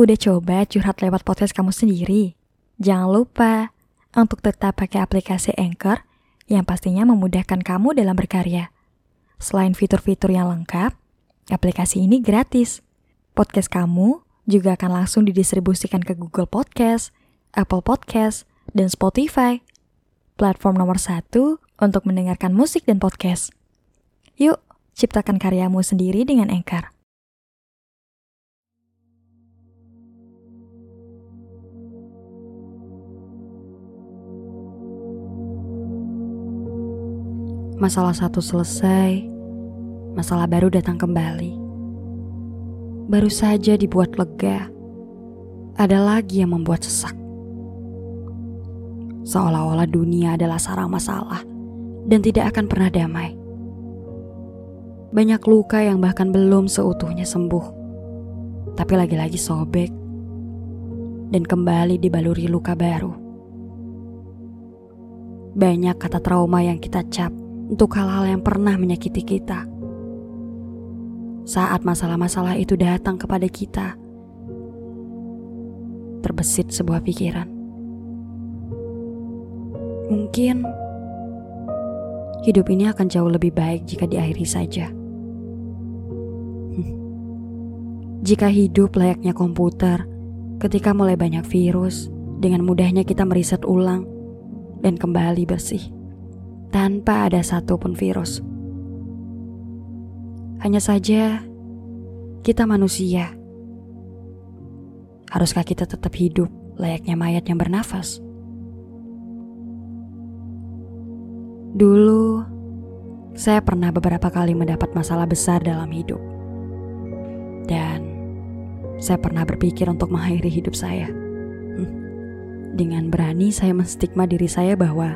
Udah coba curhat lewat podcast kamu sendiri? Jangan lupa untuk tetap pakai aplikasi Anchor yang pastinya memudahkan kamu dalam berkarya. Selain fitur-fitur yang lengkap, aplikasi ini gratis. Podcast kamu juga akan langsung didistribusikan ke Google Podcast, Apple Podcast, dan Spotify. Platform nomor satu untuk mendengarkan musik dan podcast. Yuk, ciptakan karyamu sendiri dengan Anchor. Masalah satu selesai, masalah baru datang kembali. Baru saja dibuat lega, ada lagi yang membuat sesak. Seolah-olah dunia adalah sarang masalah dan tidak akan pernah damai. Banyak luka yang bahkan belum seutuhnya sembuh, tapi lagi-lagi sobek dan kembali dibaluri luka baru. Banyak kata trauma yang kita cap untuk hal-hal yang pernah menyakiti kita. Saat masalah-masalah itu datang kepada kita, terbesit sebuah pikiran. Mungkin hidup ini akan jauh lebih baik jika diakhiri saja. Jika hidup layaknya komputer, ketika mulai banyak virus, dengan mudahnya kita meriset ulang dan kembali bersih tanpa ada satupun virus. Hanya saja, kita manusia. Haruskah kita tetap hidup layaknya mayat yang bernafas? Dulu, saya pernah beberapa kali mendapat masalah besar dalam hidup. Dan saya pernah berpikir untuk mengakhiri hidup saya. Hmm. Dengan berani saya menstigma diri saya bahwa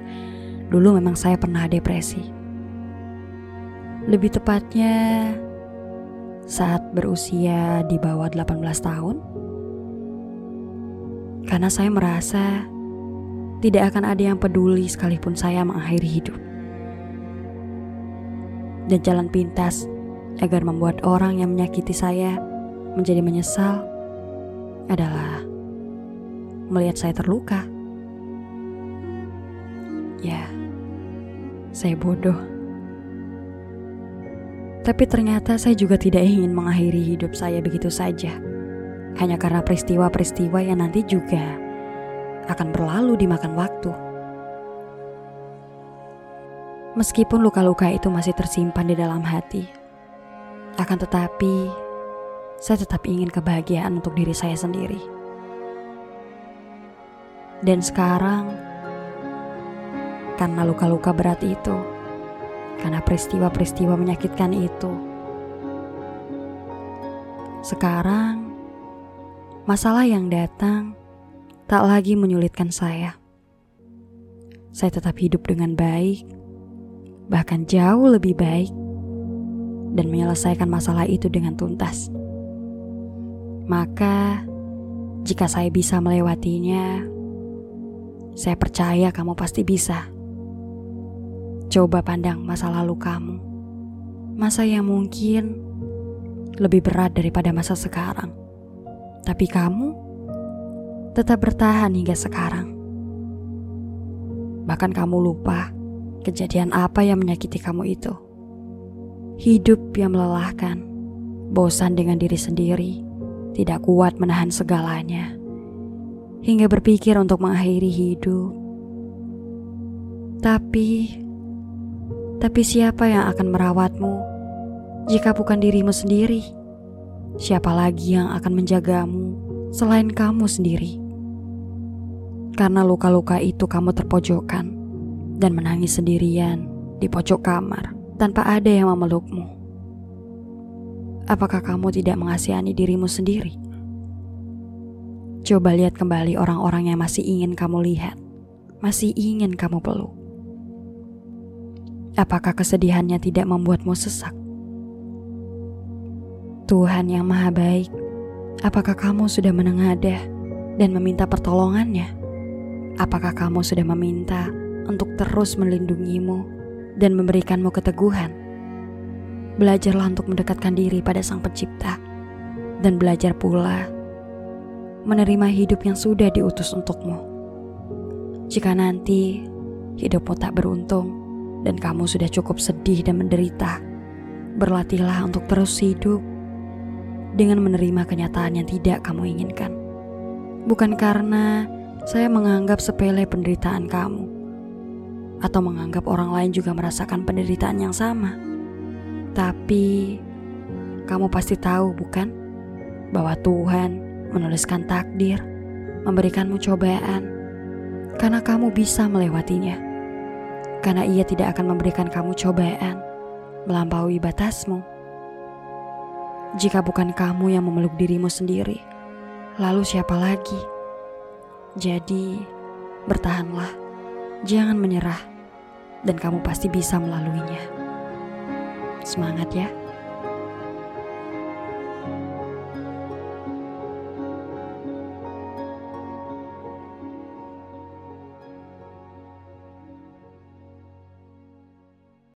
Dulu memang saya pernah depresi. Lebih tepatnya saat berusia di bawah 18 tahun. Karena saya merasa tidak akan ada yang peduli sekalipun saya mengakhiri hidup. Dan jalan pintas agar membuat orang yang menyakiti saya menjadi menyesal adalah melihat saya terluka. Ya, saya bodoh. Tapi ternyata saya juga tidak ingin mengakhiri hidup saya begitu saja. Hanya karena peristiwa-peristiwa yang nanti juga akan berlalu dimakan waktu. Meskipun luka-luka itu masih tersimpan di dalam hati, akan tetapi saya tetap ingin kebahagiaan untuk diri saya sendiri. Dan sekarang, karena luka-luka berat itu, karena peristiwa-peristiwa menyakitkan itu. Sekarang, masalah yang datang tak lagi menyulitkan saya. Saya tetap hidup dengan baik, bahkan jauh lebih baik, dan menyelesaikan masalah itu dengan tuntas. Maka, jika saya bisa melewatinya, saya percaya kamu pasti bisa. Coba pandang masa lalu kamu. Masa yang mungkin lebih berat daripada masa sekarang. Tapi kamu tetap bertahan hingga sekarang. Bahkan kamu lupa kejadian apa yang menyakiti kamu itu. Hidup yang melelahkan, bosan dengan diri sendiri, tidak kuat menahan segalanya, hingga berpikir untuk mengakhiri hidup. Tapi tapi siapa yang akan merawatmu jika bukan dirimu sendiri? Siapa lagi yang akan menjagamu selain kamu sendiri? Karena luka-luka itu kamu terpojokkan dan menangis sendirian di pojok kamar tanpa ada yang memelukmu. Apakah kamu tidak mengasihani dirimu sendiri? Coba lihat kembali orang-orang yang masih ingin kamu lihat, masih ingin kamu peluk. Apakah kesedihannya tidak membuatmu sesak? Tuhan yang Maha Baik, apakah kamu sudah menengadah dan meminta pertolongannya? Apakah kamu sudah meminta untuk terus melindungimu dan memberikanmu keteguhan? Belajarlah untuk mendekatkan diri pada Sang Pencipta dan belajar pula menerima hidup yang sudah diutus untukmu. Jika nanti hidupmu tak beruntung dan kamu sudah cukup sedih dan menderita, berlatihlah untuk terus hidup. Dengan menerima kenyataan yang tidak kamu inginkan. Bukan karena saya menganggap sepele penderitaan kamu, atau menganggap orang lain juga merasakan penderitaan yang sama, tapi kamu pasti tahu, bukan, bahwa Tuhan menuliskan takdir, memberikanmu cobaan, karena kamu bisa melewatinya. Karena Ia tidak akan memberikan kamu cobaan melampaui batasmu. Jika bukan kamu yang memeluk dirimu sendiri, lalu siapa lagi? Jadi, bertahanlah, jangan menyerah, dan kamu pasti bisa melaluinya. Semangat ya!